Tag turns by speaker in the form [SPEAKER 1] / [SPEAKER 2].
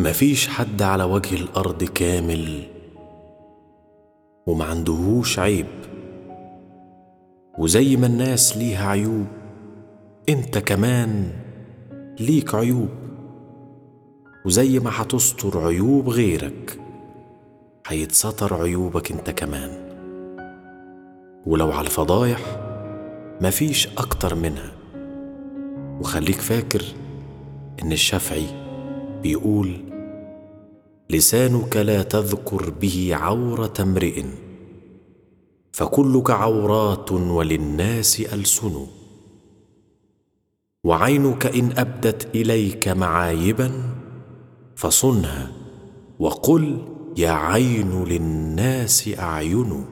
[SPEAKER 1] مفيش حد على وجه الأرض كامل وما عندهوش عيب. وزي ما الناس ليها عيوب انت كمان ليك عيوب. وزي ما هتستر عيوب غيرك هيتستر عيوبك انت كمان. ولو على الفضايح مفيش أكتر منها. وخليك فاكر إن الشافعي بيقول لسانك لا تذكر به عورة امرئ. فكلك عورات وللناس ألسن. وعينك إن أبدت إليك معايبا فصنها. وقل يا عين للناس أعين.